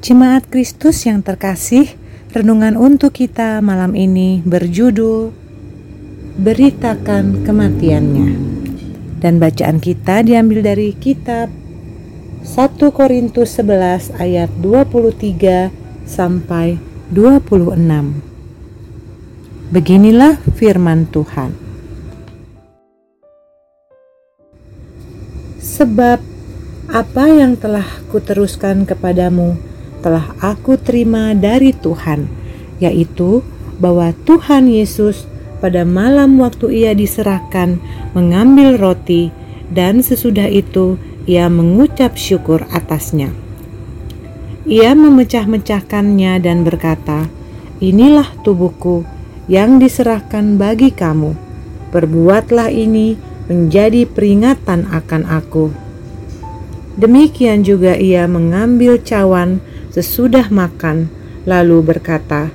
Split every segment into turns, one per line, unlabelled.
Jemaat Kristus yang terkasih, renungan untuk kita malam ini berjudul Beritakan Kematiannya. Dan bacaan kita diambil dari kitab 1 Korintus 11 ayat 23 sampai 26. Beginilah firman Tuhan. Sebab apa yang telah kuteruskan kepadamu telah aku terima dari Tuhan, yaitu bahwa Tuhan Yesus pada malam waktu ia diserahkan mengambil roti dan sesudah itu ia mengucap syukur atasnya. Ia memecah-mecahkannya dan berkata, "Inilah tubuhku yang diserahkan bagi kamu. Perbuatlah ini menjadi peringatan akan aku." Demikian juga ia mengambil cawan sesudah makan, lalu berkata,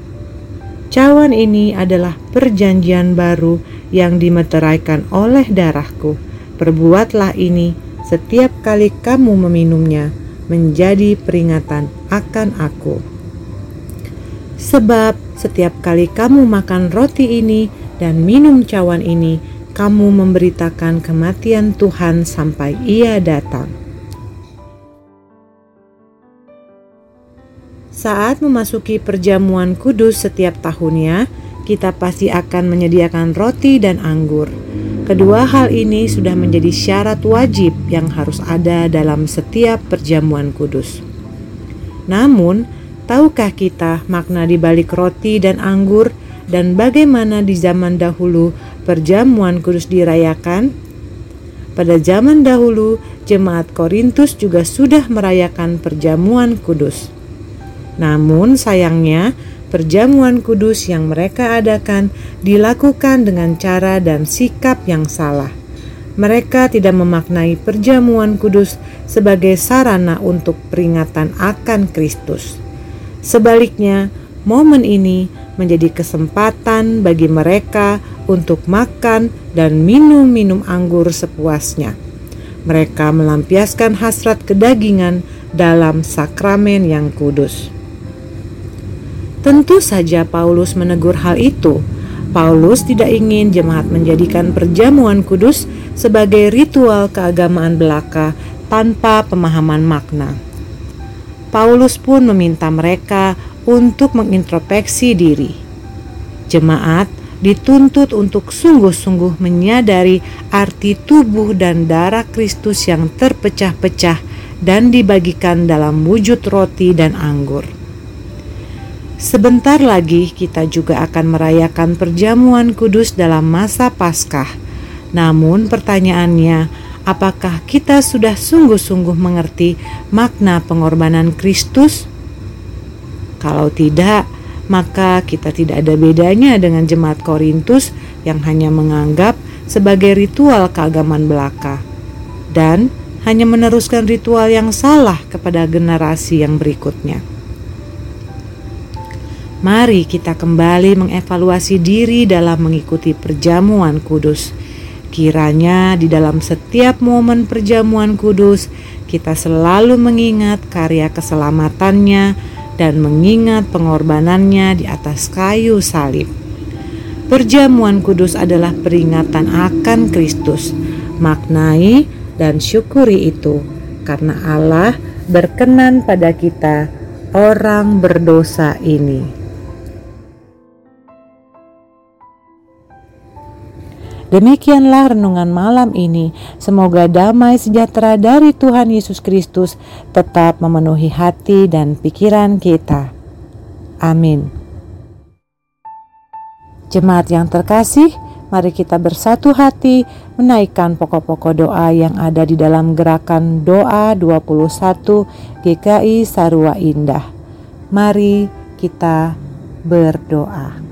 "Cawan ini adalah perjanjian baru yang dimeteraikan oleh darahku. Perbuatlah ini setiap kali kamu meminumnya, menjadi peringatan akan aku." Sebab setiap kali kamu makan roti ini dan minum cawan ini, kamu memberitakan kematian Tuhan sampai Ia datang. Saat memasuki perjamuan kudus setiap tahunnya, kita pasti akan menyediakan roti dan anggur. Kedua hal ini sudah menjadi syarat wajib yang harus ada dalam setiap perjamuan kudus. Namun, tahukah kita makna di balik roti dan anggur dan bagaimana di zaman dahulu perjamuan kudus dirayakan? Pada zaman dahulu, jemaat Korintus juga sudah merayakan perjamuan kudus. Namun sayangnya, perjamuan kudus yang mereka adakan dilakukan dengan cara dan sikap yang salah. Mereka tidak memaknai perjamuan kudus sebagai sarana untuk peringatan akan Kristus. Sebaliknya, momen ini menjadi kesempatan bagi mereka untuk makan dan minum-minum anggur sepuasnya. Mereka melampiaskan hasrat kedagingan dalam sakramen yang kudus. Tentu saja Paulus menegur hal itu. Paulus tidak ingin jemaat menjadikan perjamuan kudus sebagai ritual keagamaan belaka tanpa pemahaman makna. Paulus pun meminta mereka untuk mengintrospeksi diri. Jemaat dituntut untuk sungguh-sungguh menyadari arti tubuh dan darah Kristus yang terpecah-pecah dan dibagikan dalam wujud roti dan anggur. Sebentar lagi kita juga akan merayakan perjamuan kudus dalam masa Paskah. Namun pertanyaannya, apakah kita sudah sungguh-sungguh mengerti makna pengorbanan Kristus? Kalau tidak, maka kita tidak ada bedanya dengan jemaat Korintus yang hanya menganggap sebagai ritual keagamaan belaka dan hanya meneruskan ritual yang salah kepada generasi yang berikutnya. Mari kita kembali mengevaluasi diri dalam mengikuti perjamuan kudus. Kiranya di dalam setiap momen perjamuan kudus, kita selalu mengingat karya keselamatannya dan mengingat pengorbanannya di atas kayu salib. Perjamuan kudus adalah peringatan akan Kristus. Maknai dan syukuri itu, karena Allah berkenan pada kita, orang berdosa ini. Demikianlah renungan malam ini. Semoga damai sejahtera dari Tuhan Yesus Kristus tetap memenuhi hati dan pikiran kita. Amin. Jemaat yang terkasih, mari kita bersatu hati menaikkan pokok-pokok doa yang ada di dalam gerakan doa 21 GKI Sarua Indah. Mari kita berdoa.